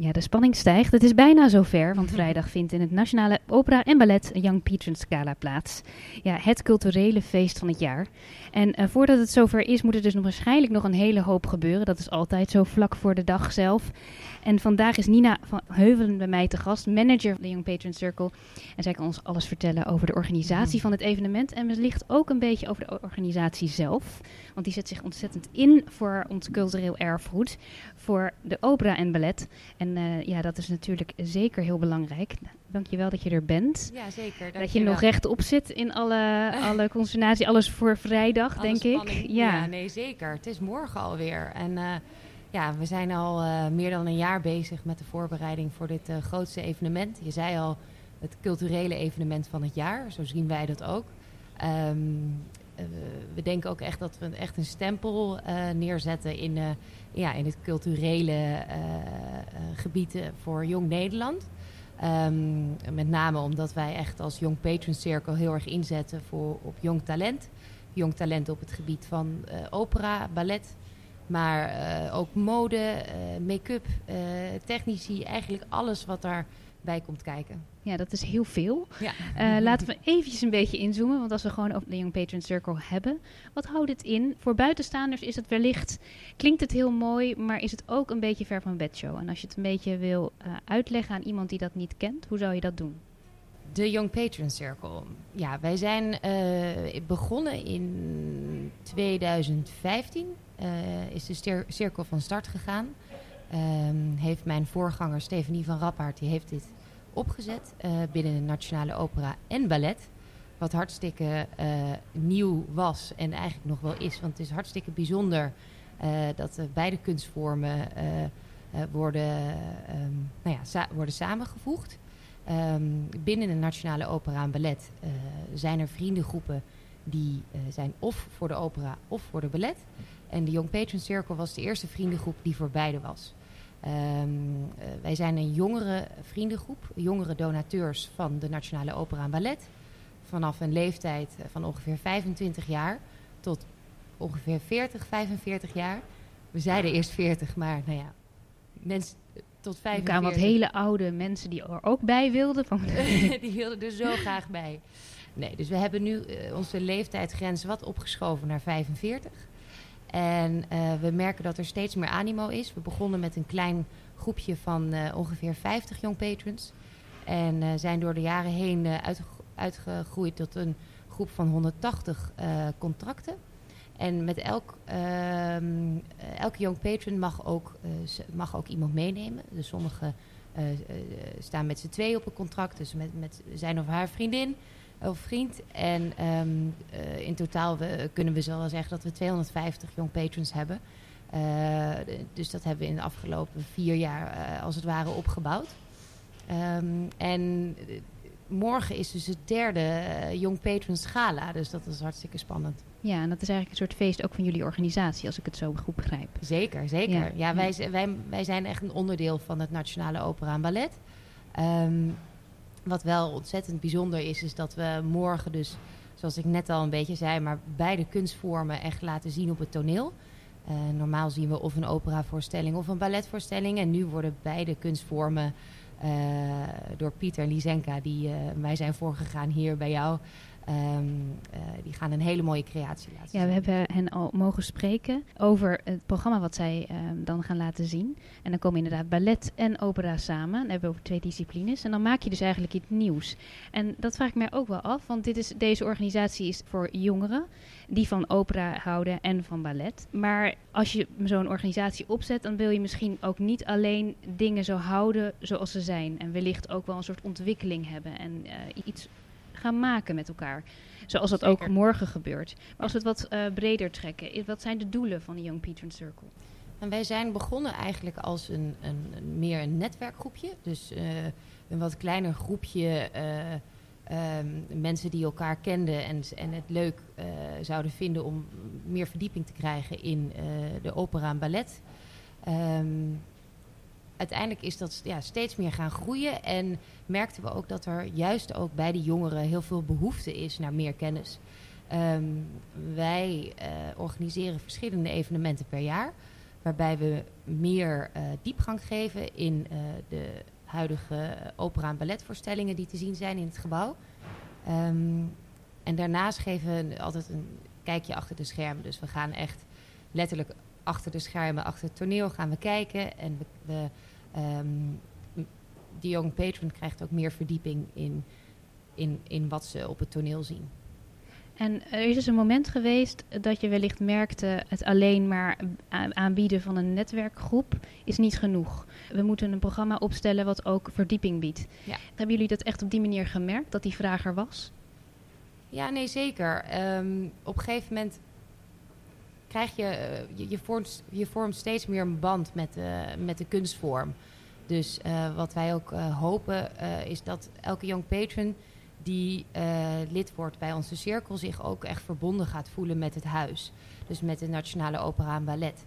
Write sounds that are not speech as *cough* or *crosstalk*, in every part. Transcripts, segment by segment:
Ja, de spanning stijgt. Het is bijna zover, want *laughs* vrijdag vindt in het Nationale Opera en Ballet een Young Patrons Gala plaats. Ja, het culturele feest van het jaar. En uh, voordat het zover is, moet er dus nog waarschijnlijk nog een hele hoop gebeuren. Dat is altijd zo vlak voor de dag zelf. En vandaag is Nina van Heuvelen bij mij te gast, manager van de Young Patron Circle. En zij kan ons alles vertellen over de organisatie van het evenement. En wellicht ook een beetje over de organisatie zelf. Want die zet zich ontzettend in voor ons cultureel erfgoed. Voor de opera en ballet. En uh, ja, dat is natuurlijk zeker heel belangrijk. Dankjewel dat je er bent. Ja, zeker. Dat je nog rechtop zit in alle, *laughs* alle consternatie. Alles voor vrijdag, Alle denk spanning. ik. Ja. ja, nee, zeker. Het is morgen alweer. En uh, ja, we zijn al uh, meer dan een jaar bezig met de voorbereiding voor dit uh, grootste evenement. Je zei al, het culturele evenement van het jaar. Zo zien wij dat ook. Um, we denken ook echt dat we echt een stempel neerzetten in, ja, in het culturele gebied voor Jong Nederland. Um, met name omdat wij echt als Young Patron Circle heel erg inzetten voor, op jong talent. Jong talent op het gebied van uh, opera, ballet. Maar uh, ook mode, make-up, technici. Eigenlijk alles wat daarbij komt kijken. Ja, dat is heel veel. Ja. Uh, laten we eventjes een beetje inzoomen. Want als we gewoon over de Young Patron Circle hebben. Wat houdt het in? Voor buitenstaanders is het wellicht... Klinkt het heel mooi, maar is het ook een beetje ver van bedshow. En als je het een beetje wil uh, uitleggen aan iemand die dat niet kent. Hoe zou je dat doen? De Young Patron Circle. Ja, wij zijn uh, begonnen in 2015. is de cirkel van start gegaan. Um, heeft mijn voorganger Stefanie van Rappaard... die heeft dit opgezet uh, binnen de Nationale Opera en Ballet. Wat hartstikke uh, nieuw was en eigenlijk nog wel is. Want het is hartstikke bijzonder uh, dat beide kunstvormen worden, um, nou ja, worden samengevoegd. Um, binnen de Nationale Opera en Ballet zijn er vriendengroepen die zijn of voor de opera of voor de ballet. En de Young Patron Circle was de eerste vriendengroep die voor beide was. Um, uh, wij zijn een jongere vriendengroep, jongere donateurs van de Nationale Opera en Ballet. Vanaf een leeftijd van ongeveer 25 jaar tot ongeveer 40, 45 jaar. We zeiden eerst 40, maar nou ja, mensen tot 45. Er kwamen wat hele oude mensen die er ook bij wilden. Van *laughs* die wilden er zo graag bij. Nee, dus we hebben nu uh, onze leeftijdsgrens wat opgeschoven naar 45. En uh, we merken dat er steeds meer animo is. We begonnen met een klein groepje van uh, ongeveer 50 young patrons. En uh, zijn door de jaren heen uit, uitgegroeid tot een groep van 180 contracten. En met elk, ehm, elke young patron mag ook, mag ook iemand meenemen. Dus sommigen staan met z'n twee op een contract. Dus met, met zijn of haar vriendin of vriend. En um, uh, in totaal we, kunnen we zo wel zeggen dat we 250 young patrons hebben. Uh, dus dat hebben we in de afgelopen vier jaar uh, als het ware opgebouwd. Um, en morgen is dus het derde Young Patrons Gala. Dus dat is hartstikke spannend. Ja, en dat is eigenlijk een soort feest ook van jullie organisatie, als ik het zo goed begrijp. Zeker, zeker. Ja, ja wij, wij, wij zijn echt een onderdeel van het Nationale Opera en Ballet. Um, wat wel ontzettend bijzonder is, is dat we morgen dus, zoals ik net al een beetje zei, maar beide kunstvormen echt laten zien op het toneel. Uh, normaal zien we of een operavoorstelling of een balletvoorstelling. En nu worden beide kunstvormen uh, door Pieter en Lisenka, die uh, wij zijn voorgegaan hier bij jou. Um, uh, die gaan een hele mooie creatie laten zien. Ja, we hebben hen al mogen spreken over het programma wat zij uh, dan gaan laten zien. En dan komen inderdaad ballet en opera samen. Dan hebben we over twee disciplines. En dan maak je dus eigenlijk iets nieuws. En dat vraag ik mij ook wel af, want dit is, deze organisatie is voor jongeren die van opera houden en van ballet. Maar als je zo'n organisatie opzet, dan wil je misschien ook niet alleen dingen zo houden zoals ze zijn. En wellicht ook wel een soort ontwikkeling hebben en uh, iets gaan maken met elkaar. Zoals dat Zeker. ook morgen gebeurt. Maar als we het wat uh, breder trekken, wat zijn de doelen van de Young Patron Circle? En wij zijn begonnen eigenlijk als een, een, een meer een netwerkgroepje. Dus uh, een wat kleiner groepje uh, um, mensen die elkaar kenden en, en het leuk zouden vinden om meer verdieping te krijgen in de opera en ballet. Um, uiteindelijk is dat ja, steeds meer gaan groeien. En merkten we ook dat er juist ook bij de jongeren heel veel behoefte is naar meer kennis. Ehm, wij uh, organiseren verschillende evenementen per jaar. Waarbij we meer uh, diepgang geven in uh, de huidige opera- en balletvoorstellingen die te zien zijn in het gebouw. Um, en daarnaast geven we altijd een kijkje achter de schermen. Dus we gaan echt letterlijk achter de schermen, achter het toneel gaan we kijken. En we, we um, die young patron krijgt ook meer verdieping in, in, in wat ze op het toneel zien. En er is dus een moment geweest dat je wellicht merkte... het alleen maar aanbieden van een netwerkgroep is niet genoeg. We moeten een programma opstellen wat ook verdieping biedt. Ja. Hebben jullie dat echt op die manier gemerkt, dat die vraag er was? Ja, nee, zeker. Um, op een gegeven moment krijg je, je, je, vormt, je steeds meer een band met, uh, met de kunstvorm. Dus uh, wat wij ook uh, hopen is dat elke young patron die lid wordt bij onze cirkel zich ook echt verbonden gaat voelen met het huis. Dus met de Nationale Opera en Ballet.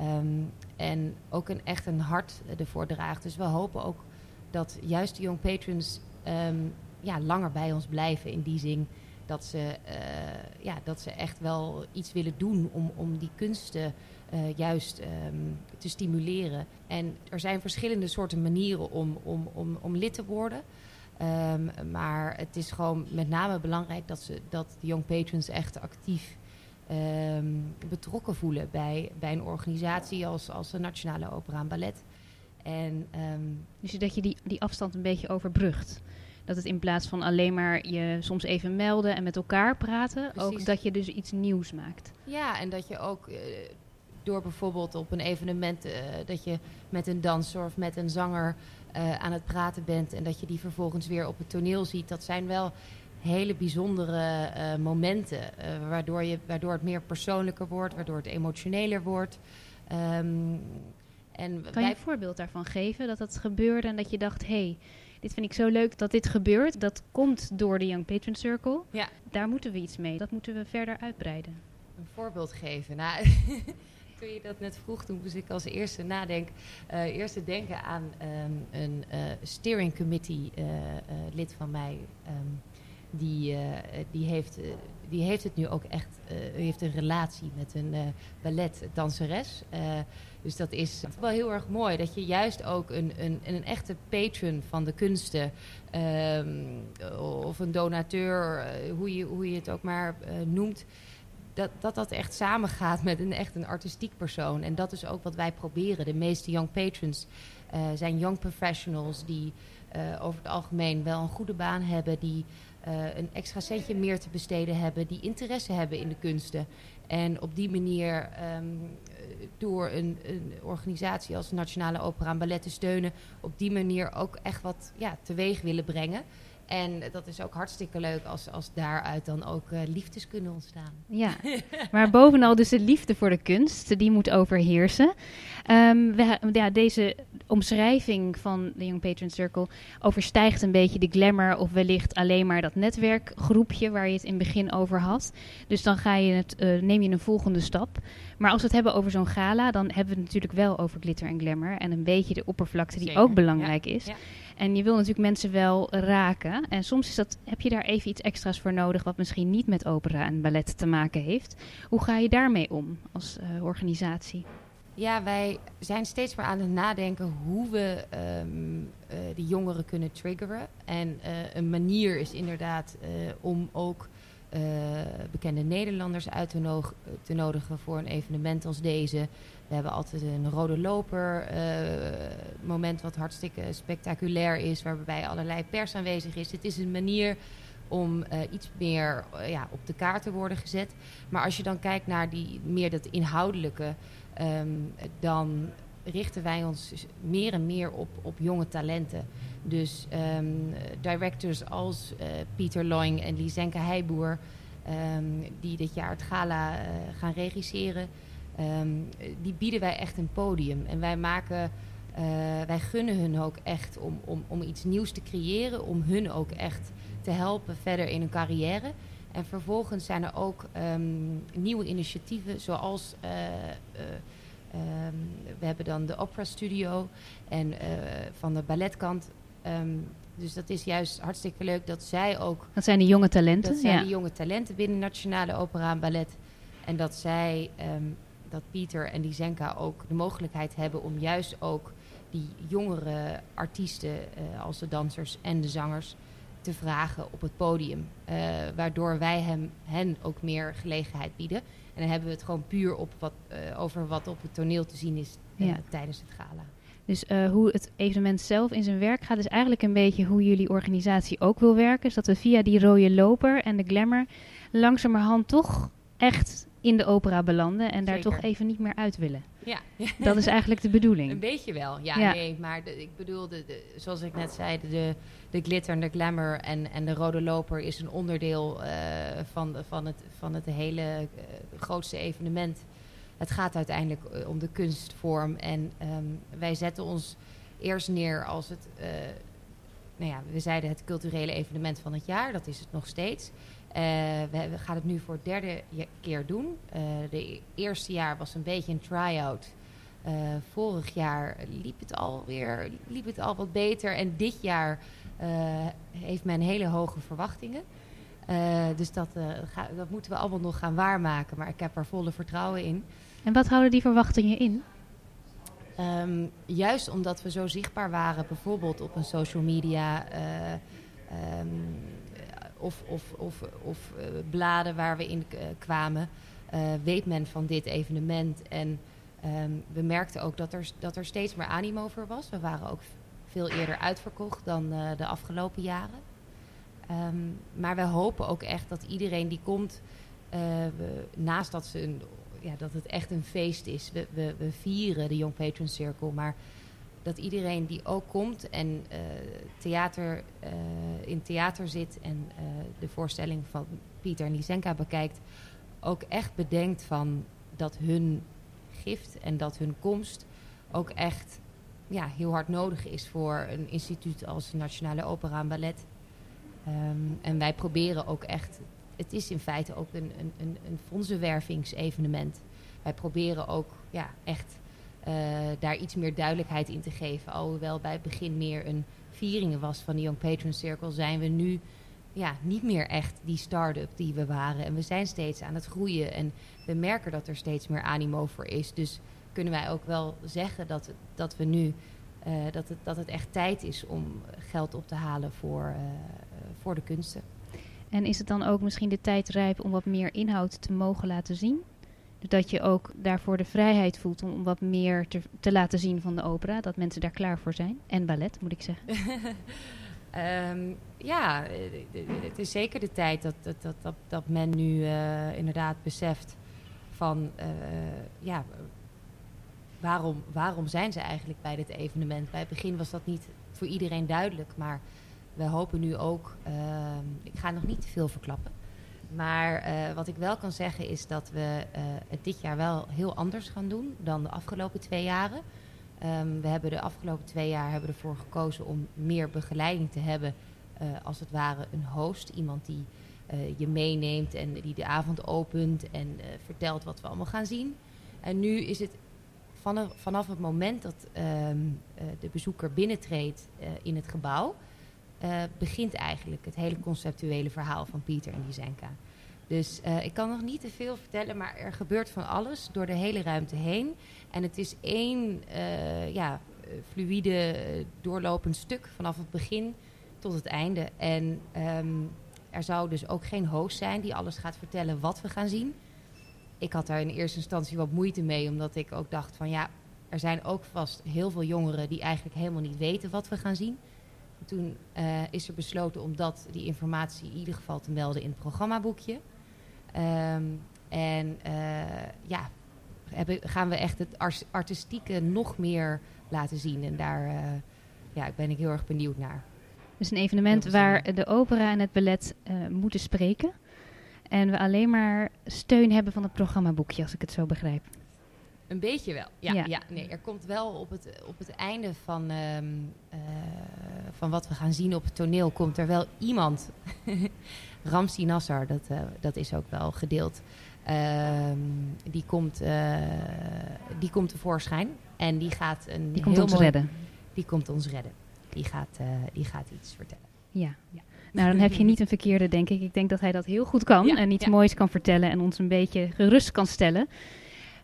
Um, en ook een, echt een hart ervoor draagt. Dus we hopen ook dat juist de young patrons um, ja, langer bij ons blijven in die zin dat ze, uh, ja, dat ze echt wel iets willen doen om, om die kunsten uh, juist um, te stimuleren. En er zijn verschillende soorten manieren om, om, om, om lid te worden. Um, maar het is gewoon met name belangrijk dat, ze, dat de young patrons echt actief um, betrokken voelen bij, bij een organisatie als, als de Nationale Opera en Ballet. En, dus dat je die, die afstand een beetje overbrugt? Dat het in plaats van alleen maar je soms even melden en met elkaar praten, Precies. ook dat je dus iets nieuws maakt. Ja, en dat je ook uh, door bijvoorbeeld op een evenement uh, dat je met een danser of met een zanger uh, aan het praten bent en dat je die vervolgens weer op het toneel ziet. Dat zijn wel hele bijzondere momenten, waardoor, je, waardoor het meer persoonlijker wordt, waardoor het emotioneler wordt. Um, en kan je een voorbeeld daarvan geven, dat dat gebeurde en dat je dacht, hé, hey, dit vind ik zo leuk dat dit gebeurt. Dat komt door de Young Patron Circle. Ja. Daar moeten we iets mee. Dat moeten we verder uitbreiden. Een voorbeeld geven. Nou, *laughs* toen je dat net vroeg, toen moest ik als eerste nadenken. Uh, eerste denken aan um, een uh, steering committee uh, lid van mij. Um, die, die, heeft, die heeft het nu ook echt, heeft een relatie met een balletdanseres. Dus dat is wel heel erg mooi. Dat je juist ook een, een, een echte patron van de kunsten. Um, of een donateur, uh, hoe, je, hoe je het ook maar uh, noemt. Dat, dat dat echt samengaat met een echt een artistiek persoon. En dat is ook wat wij proberen. De meeste young patrons uh, zijn young professionals die over het algemeen wel een goede baan hebben. Die een extra centje meer te besteden hebben. Die interesse hebben in de kunsten. En op die manier um, door een, een, organisatie als Nationale Opera en Ballet te steunen, op die manier ook echt wat ja, teweeg willen brengen. En dat is ook hartstikke leuk als, als daaruit dan ook uh, liefdes kunnen ontstaan. Ja, *laughs* maar bovenal dus de liefde voor de kunst, die moet overheersen. Um, we, ja, deze omschrijving van de Young Patron Circle overstijgt een beetje de glamour of wellicht alleen maar dat netwerkgroepje waar je het in het begin over had. Dus dan ga je het, uh, neem je een volgende stap. Maar als we het hebben over zo'n gala, dan hebben we het natuurlijk wel over glitter en glamour en een beetje de oppervlakte die Zeker. ook belangrijk ja. is. Ja. En je wil natuurlijk mensen wel raken. En soms is dat, heb je daar even iets extra's voor nodig, wat misschien niet met opera en ballet te maken heeft. Hoe ga je daarmee om als uh, organisatie? Ja, wij zijn steeds meer aan het nadenken hoe we um, die jongeren kunnen triggeren. En uh, een manier is inderdaad om ook bekende Nederlanders uit te, no te nodigen voor een evenement als deze. We hebben altijd een rode loper uh, moment wat hartstikke spectaculair is, waarbij allerlei pers aanwezig is. Het is een manier om uh, iets meer ja, op de kaart te worden gezet. Maar als je dan kijkt naar die, meer dat inhoudelijke, um, dan richten wij ons meer en meer op, op jonge talenten. Dus um, directors als Pieter Loing en Lisenke Heijboer, um, die dit jaar het gala gaan regisseren... Um, die bieden wij echt een podium. En wij maken, uh, wij gunnen hun ook echt om, om, om iets nieuws te creëren, om hun ook echt te helpen verder in hun carrière. En vervolgens zijn er ook nieuwe initiatieven, zoals ehm, we hebben dan de opera studio en van de balletkant. Ehm, dus dat is juist hartstikke leuk dat zij ook. Dat zijn de jonge talenten. Dat zijn de jonge talenten binnen Nationale Opera en Ballet. En dat zij, ehm, dat Pieter en die Zenka ook de mogelijkheid hebben om juist ook die jongere artiesten, uh, als de dansers en de zangers, te vragen op het podium. Uh, waardoor wij hem, hen ook meer gelegenheid bieden. En dan hebben we het gewoon puur op wat, uh, over wat op het toneel te zien is tijdens het gala. Dus hoe het evenement zelf in zijn werk gaat, is eigenlijk een beetje hoe jullie organisatie ook wil werken. Dus dat we via die rode loper en de glamour langzamerhand toch echt in de opera belanden en daar toch even niet meer uit willen. Ja. *laughs* Dat is eigenlijk de bedoeling. Een beetje wel, ja. Nee, maar ik bedoel, de, zoals ik net zei, de, de glitter en de glamour en, en de rode loper is een onderdeel uh, van, van, het, van het hele uh, grootste evenement. Het gaat uiteindelijk uh, om de kunstvorm en um, wij zetten ons eerst neer als het, nou ja, we zeiden het culturele evenement van het jaar, dat is het nog steeds. Uh, we, we, gaan het nu voor het derde keer doen. Uh, de eerste jaar was een beetje een try-out. Uh, vorig jaar liep het alweer liep het al wat beter. En dit jaar heeft men hele hoge verwachtingen. dus dat, ga, dat moeten we allemaal nog gaan waarmaken. Maar ik heb er volle vertrouwen in. En wat houden die verwachtingen in? Um, juist omdat we zo zichtbaar waren, bijvoorbeeld op een social media. Um, of, of, of, of uh, bladen waar we in uh, kwamen, uh, weet men van dit evenement. En um, we merkten ook dat er, dat er steeds meer animo voor was. We waren ook veel eerder uitverkocht dan de afgelopen jaren. Um, maar we hopen ook echt dat iedereen die komt, naast dat, ze een, ja, dat het echt een feest is. We, we, we vieren de Young Patron Circle, maar dat iedereen die ook komt en uh, theater, uh, in theater zit en uh, de voorstelling van Pieter en Lisenka bekijkt, ook echt bedenkt van dat hun gift en dat hun komst ook echt ja, heel hard nodig is voor een instituut als de Nationale Opera en Ballet. Um, en wij proberen ook echt, het is in feite ook een, een, een, fondsenwervingsevenement. Wij proberen ook ja, echt daar iets meer duidelijkheid in te geven. Alhoewel bij het begin meer een vieringen was van de Young Patron Circle, zijn we nu ja, niet meer echt die start-up die we waren. En we zijn steeds aan het groeien en we merken dat er steeds meer animo voor is. Dus kunnen wij ook wel zeggen dat, dat we nu uh, dat, het, dat het echt tijd is om geld op te halen voor, uh, voor de kunsten. En is het dan ook misschien de tijd rijp om wat meer inhoud te mogen laten zien? Dat je ook daarvoor de vrijheid voelt om wat meer te, te, laten zien van de opera. Dat mensen daar klaar voor zijn. En ballet, moet ik zeggen. um, *laughs* ja, het is zeker de tijd dat, dat, dat, dat, dat men nu uh, inderdaad beseft van... Uh, ja, waarom, waarom zijn ze eigenlijk bij dit evenement? Bij het begin was dat niet voor iedereen duidelijk. Maar we hopen nu ook... Uh, ik ga nog niet te veel verklappen. Maar uh, wat ik wel kan zeggen is dat we uh, het dit jaar wel heel anders gaan doen dan de afgelopen twee jaren. Um, we hebben de afgelopen twee jaar hebben ervoor gekozen om meer begeleiding te hebben. Uh, als het ware een host, iemand die je meeneemt en die de avond opent en vertelt wat we allemaal gaan zien. En nu is het vanaf, vanaf het moment dat um, de bezoeker binnentreedt in het gebouw uh, begint eigenlijk het hele conceptuele verhaal van Pieter en Lizenka. Dus uh, ik kan nog niet te veel vertellen, maar er gebeurt van alles door de hele ruimte heen. En het is één uh, ja, fluïde, doorlopend stuk vanaf het begin tot het einde. En um, er zou dus ook geen host zijn die alles gaat vertellen wat we gaan zien. Ik had daar in eerste instantie wat moeite mee, omdat ik ook dacht van ja, er zijn ook vast heel veel jongeren die eigenlijk helemaal niet weten wat we gaan zien. Toen uh, is er besloten om dat, die informatie in ieder geval te melden in het programmaboekje. Um, en uh, ja, hebben, gaan we echt het artistieke nog meer laten zien. En daar uh, ja, ben ik heel erg benieuwd naar. Dus een evenement waar de opera en het ballet moeten spreken. En we alleen maar steun hebben van het programmaboekje, als ik het zo begrijp. Een beetje wel, ja. ja. ja. nee, er komt wel op het, op het einde van, um, uh, van wat we gaan zien op het toneel... komt er wel iemand *laughs* Ramsi Nassar, dat, uh, dat is ook wel gedeeld. Ehm, die, komt, uh, die komt tevoorschijn en die gaat een die komt ons mooi, redden. Die komt ons redden. Die gaat, die gaat iets vertellen. Ja. ja. Nou, dan heb je niet een verkeerde, denk ik. Ik denk dat hij dat heel goed kan Ja, en iets ja. moois kan vertellen en ons een beetje gerust kan stellen.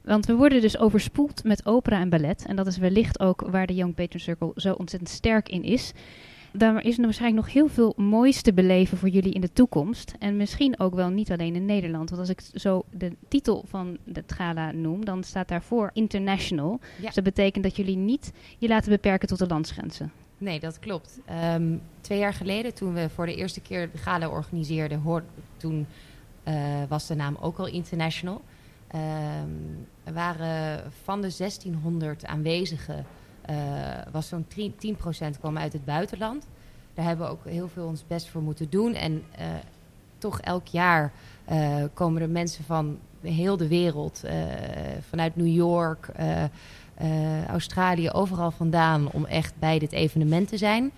Want we worden dus overspoeld met opera en ballet. En dat is wellicht ook waar de Young Patron Circle zo ontzettend sterk in is. Daar is er waarschijnlijk nog heel veel moois te beleven voor jullie in de toekomst. En misschien ook wel niet alleen in Nederland. Want als ik zo de titel van het gala noem, dan staat daarvoor International. Ja. Dus dat betekent dat jullie niet je laten beperken tot de landsgrenzen. Nee, dat klopt. Ehm, twee jaar geleden, toen we voor de eerste keer de gala organiseerden, hoor, toen uh, was de naam ook al International. Um, er waren van de 1600 aanwezigen, uh, was zo'n 10% kwam uit het buitenland. Daar hebben we ook heel veel ons best voor moeten doen. En uh, toch elk jaar uh, komen er mensen van heel de wereld, vanuit New York, Australië, overal vandaan om echt bij dit evenement te zijn.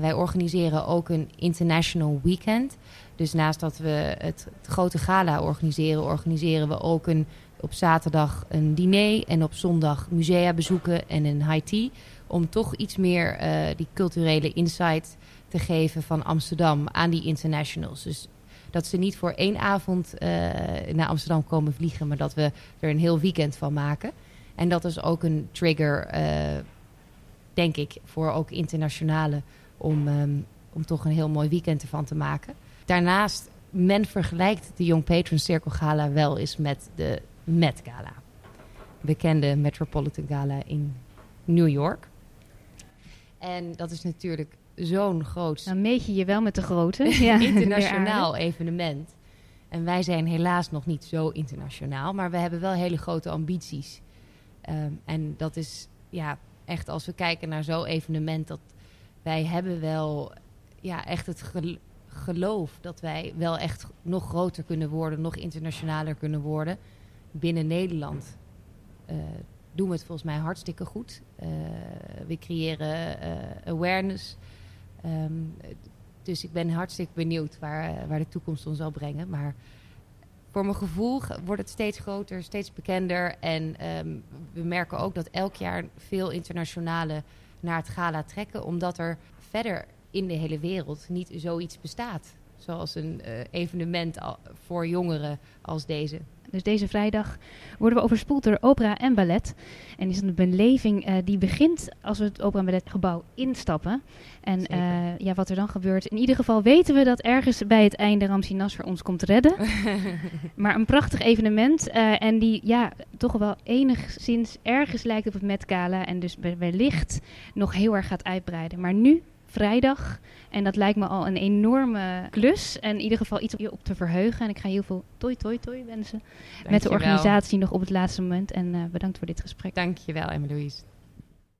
Wij organiseren ook een international weekend. Dus naast dat we het, grote gala organiseren, organiseren we ook een, op zaterdag een diner en op zondag musea bezoeken en een high tea. Om toch iets meer uh, die culturele insight te geven van Amsterdam aan die internationals. Dus dat ze niet voor één avond naar Amsterdam komen vliegen, maar dat we er een heel weekend van maken. En dat is ook een trigger, uh, denk ik, voor ook internationale om, um, om toch een heel mooi weekend ervan te maken. Daarnaast, men vergelijkt de Young Patron Circle Gala wel eens met de Met Gala. Bekende Metropolitan Gala in New York. En dat is natuurlijk zo'n groot... Dan meet je je wel met de grote. *laughs* ja, internationaal evenement. En wij zijn helaas nog niet zo internationaal, maar we hebben wel hele grote ambities. Um, en dat is ja, echt als we kijken naar zo'n evenement, dat wij hebben wel ja, echt het geloof dat wij wel echt nog groter kunnen worden, nog internationaler kunnen worden. Binnen Nederland uh, doen we het volgens mij hartstikke goed. Uh, we creëren uh, awareness. Um, dus ik ben hartstikke benieuwd waar, waar de toekomst ons zal brengen. Maar voor mijn gevoel wordt het steeds groter, steeds bekender. En um, we merken ook dat elk jaar veel internationale naar het gala trekken. Omdat er verder in de hele wereld niet zoiets bestaat. Zoals een uh, evenement voor jongeren als deze. Dus deze vrijdag worden we overspoeld door opera en ballet. En is het een beleving uh, die begint als we het opera en balletgebouw instappen. En uh, ja, wat er dan gebeurt. In ieder geval weten we dat ergens bij het einde Ramsi Nasser ons komt redden. *laughs* maar een prachtig evenement. Uh, en die ja, toch wel enigszins ergens lijkt op het Met Gala. En dus wellicht nog heel erg gaat uitbreiden. Maar nu vrijdag. En dat lijkt me al een enorme klus. En in ieder geval iets om je op te verheugen. En ik ga heel veel toi toi toi wensen. Dank met de wel. organisatie nog op het laatste moment. En uh, bedankt voor dit gesprek. Dankjewel, Emma-Louise.